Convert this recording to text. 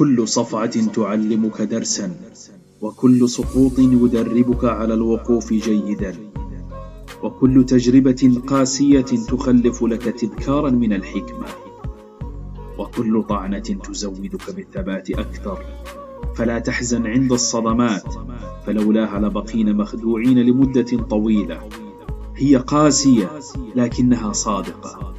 كل صفعة تعلمك درسا وكل سقوط يدربك على الوقوف جيدا وكل تجربة قاسية تخلف لك تذكارا من الحكمة وكل طعنة تزودك بالثبات أكثر. فلا تحزن عند الصدمات فلولاها لبقينا مخدوعين لمدة طويلة. هي قاسية لكنها صادقة.